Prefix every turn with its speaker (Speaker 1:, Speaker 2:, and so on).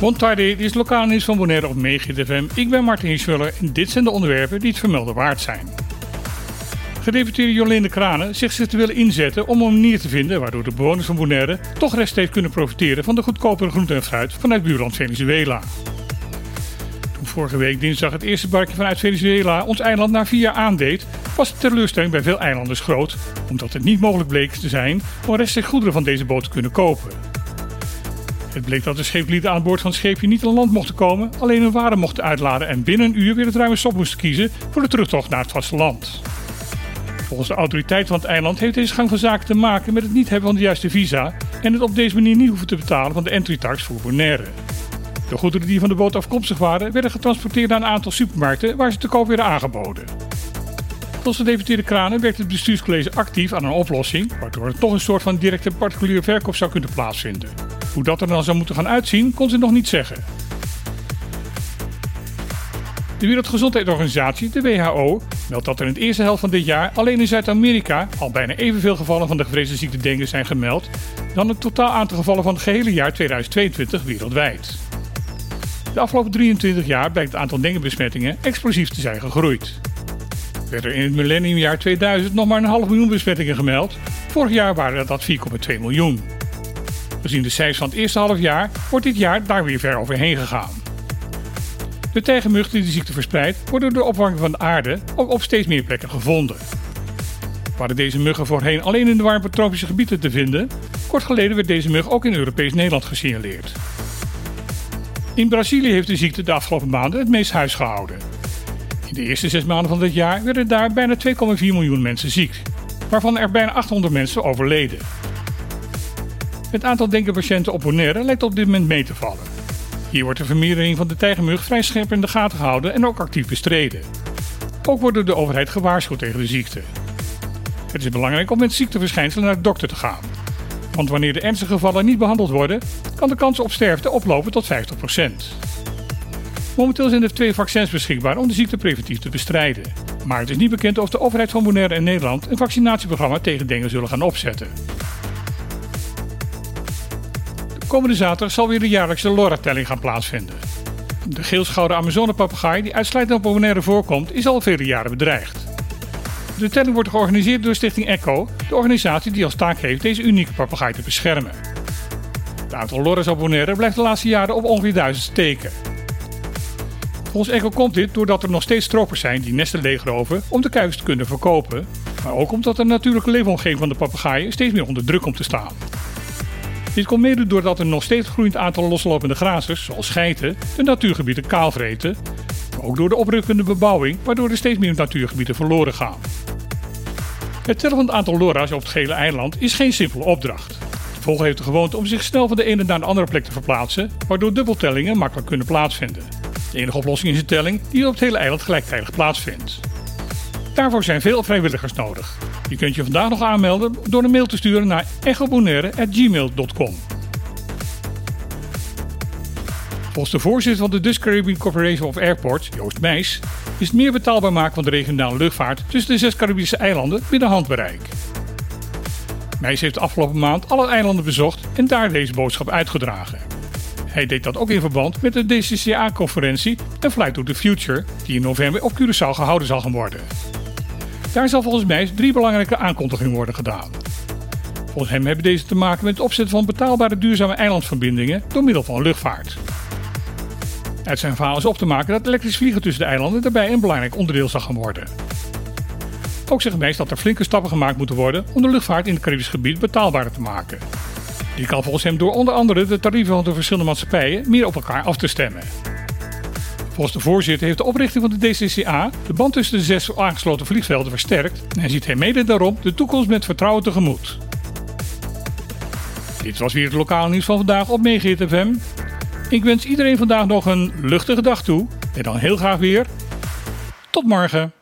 Speaker 1: Bon tarde, dit is lokaal nieuws van Bonaire op Megahit FM. Ik ben Martin Hiesmuller en dit zijn de onderwerpen die het vermelden waard zijn. Gedeputeerde Jolene Kranen zegt zich te willen inzetten om een manier te vinden waardoor de bewoners van Bonaire toch rechtstreeks kunnen profiteren van de goedkopere groente en fruit vanuit buurland Venezuela. Toen vorige week dinsdag het eerste barkje vanuit Venezuela ons eiland na vier jaar aandeed, was de teleurstelling bij veel eilanders groot, omdat het niet mogelijk bleek te zijn om rechtstreeks goederen van deze boot te kunnen kopen. Het bleek dat de scheeplieden aan boord van het scheepje niet aan land mochten komen, alleen hun waren mochten uitladen en binnen een uur weer het ruime stop moesten kiezen voor de terugtocht naar het vasteland. Volgens de autoriteit van het eiland heeft deze gang van zaken te maken met het niet hebben van de juiste visa en het op deze manier niet hoeven te betalen van de entry tax voor Bonaire. De goederen die van de boot afkomstig waren, werden getransporteerd naar een aantal supermarkten waar ze te koop werden aangeboden. Volgens de deputeerde Kranen werkt het bestuurscollege actief aan een oplossing, waardoor er toch een soort van directe particuliere verkoop zou kunnen plaatsvinden. Hoe dat er dan zou moeten gaan uitzien, kon ze nog niet zeggen. De Wereldgezondheidsorganisatie, de WHO, meldt dat er in de eerste helft van dit jaar alleen in Zuid-Amerika al bijna evenveel gevallen van de gevreesde ziekte dengue zijn gemeld dan het totaal aantal gevallen van het gehele jaar 2022 wereldwijd. De afgelopen 23 jaar blijkt het aantal denguebesmettingen explosief te zijn gegroeid. Werden er in het millenniumjaar 2000 nog maar een half miljoen besmettingen gemeld, vorig jaar waren dat 4,2 miljoen. Gezien de cijfers van het eerste half jaar wordt dit jaar daar weer ver overheen gegaan. De tijgermug die de ziekte verspreidt, wordt door de opwarming van de aarde ook op steeds meer plekken gevonden. Waren deze muggen voorheen alleen in de warme tropische gebieden te vinden, kort geleden werd deze mug ook in Europees Nederland gesignaleerd. In Brazilië heeft de ziekte de afgelopen maanden het meest huis gehouden. In de eerste zes maanden van dit jaar werden daar bijna 2,4 miljoen mensen ziek, waarvan er bijna 800 mensen overleden. Het aantal denkenpatiënten op Bonaire lijkt op dit moment mee te vallen. Hier wordt de vermeerdering van de tijgermug vrij scherp in de gaten gehouden en ook actief bestreden. Ook wordt door de overheid gewaarschuwd tegen de ziekte. Het is belangrijk om met ziekteverschijnselen naar de dokter te gaan. Want wanneer de ernstige gevallen niet behandeld worden, kan de kans op sterfte oplopen tot 50%. Momenteel zijn er twee vaccins beschikbaar om de ziekte preventief te bestrijden. Maar het is niet bekend of de overheid van Bonaire en Nederland een vaccinatieprogramma tegen dengue zullen gaan opzetten. Komende zaterdag zal weer de jaarlijkse LoRa-telling gaan plaatsvinden. De geelschouder Amazone-papegaai, die uitsluitend op Bonaire voorkomt, is al vele jaren bedreigd. De telling wordt georganiseerd door Stichting ECHO, de organisatie die als taak heeft deze unieke papegaai te beschermen. Het aantal LoRa's op Bonaire blijft de laatste jaren op ongeveer 1000 steken. Volgens ECHO komt dit doordat er nog steeds stropers zijn die nesten leegroven om de kuikens te kunnen verkopen, maar ook omdat de natuurlijke leefomgeving van de papegaaien steeds meer onder druk komt te staan. Dit komt mede doordat er nog steeds groeiend aantal loslopende grazers, zoals geiten, de natuurgebieden kaalvreten. Maar ook door de oprukkende bebouwing, waardoor er steeds meer natuurgebieden verloren gaan. Het tellen van het aantal LoRa's op het gele eiland is geen simpele opdracht. De vogel heeft de gewoonte om zich snel van de ene naar de andere plek te verplaatsen, waardoor dubbeltellingen makkelijk kunnen plaatsvinden. De enige oplossing is een telling die op het hele eiland gelijktijdig plaatsvindt. Daarvoor zijn veel vrijwilligers nodig. Je kunt je vandaag nog aanmelden door een mail te sturen naar echobonaire.gmail.com. Volgens de voorzitter van de Dutch Caribbean Corporation of Airports, Joost Meijs, is het meer betaalbaar maken van de regionale luchtvaart tussen de zes Caribische eilanden binnen handbereik. Meijs heeft de afgelopen maand alle eilanden bezocht en daar deze boodschap uitgedragen. Hij deed dat ook in verband met de DCCA-conferentie en Flight to the Future, die in november op Curaçao gehouden zal gaan worden. Daar zal volgens mij drie belangrijke aankondigingen worden gedaan. Volgens hem hebben deze te maken met het opzetten van betaalbare duurzame eilandverbindingen door middel van luchtvaart. Uit zijn verhaal is op te maken dat elektrisch vliegen tussen de eilanden daarbij een belangrijk onderdeel zal gaan worden. Ook zegt Mees dat er flinke stappen gemaakt moeten worden om de luchtvaart in het Caribisch gebied betaalbaarder te maken. Die kan volgens hem door onder andere de tarieven van de verschillende maatschappijen meer op elkaar af te stemmen. Volgens de voorzitter heeft de oprichting van de DCCA de band tussen de zes aangesloten vliegvelden versterkt en ziet hij mede daarom de toekomst met vertrouwen tegemoet. Dit was weer het lokale nieuws van vandaag op Megahit FM. Ik wens iedereen vandaag nog een luchtige dag toe en dan heel graag weer tot morgen.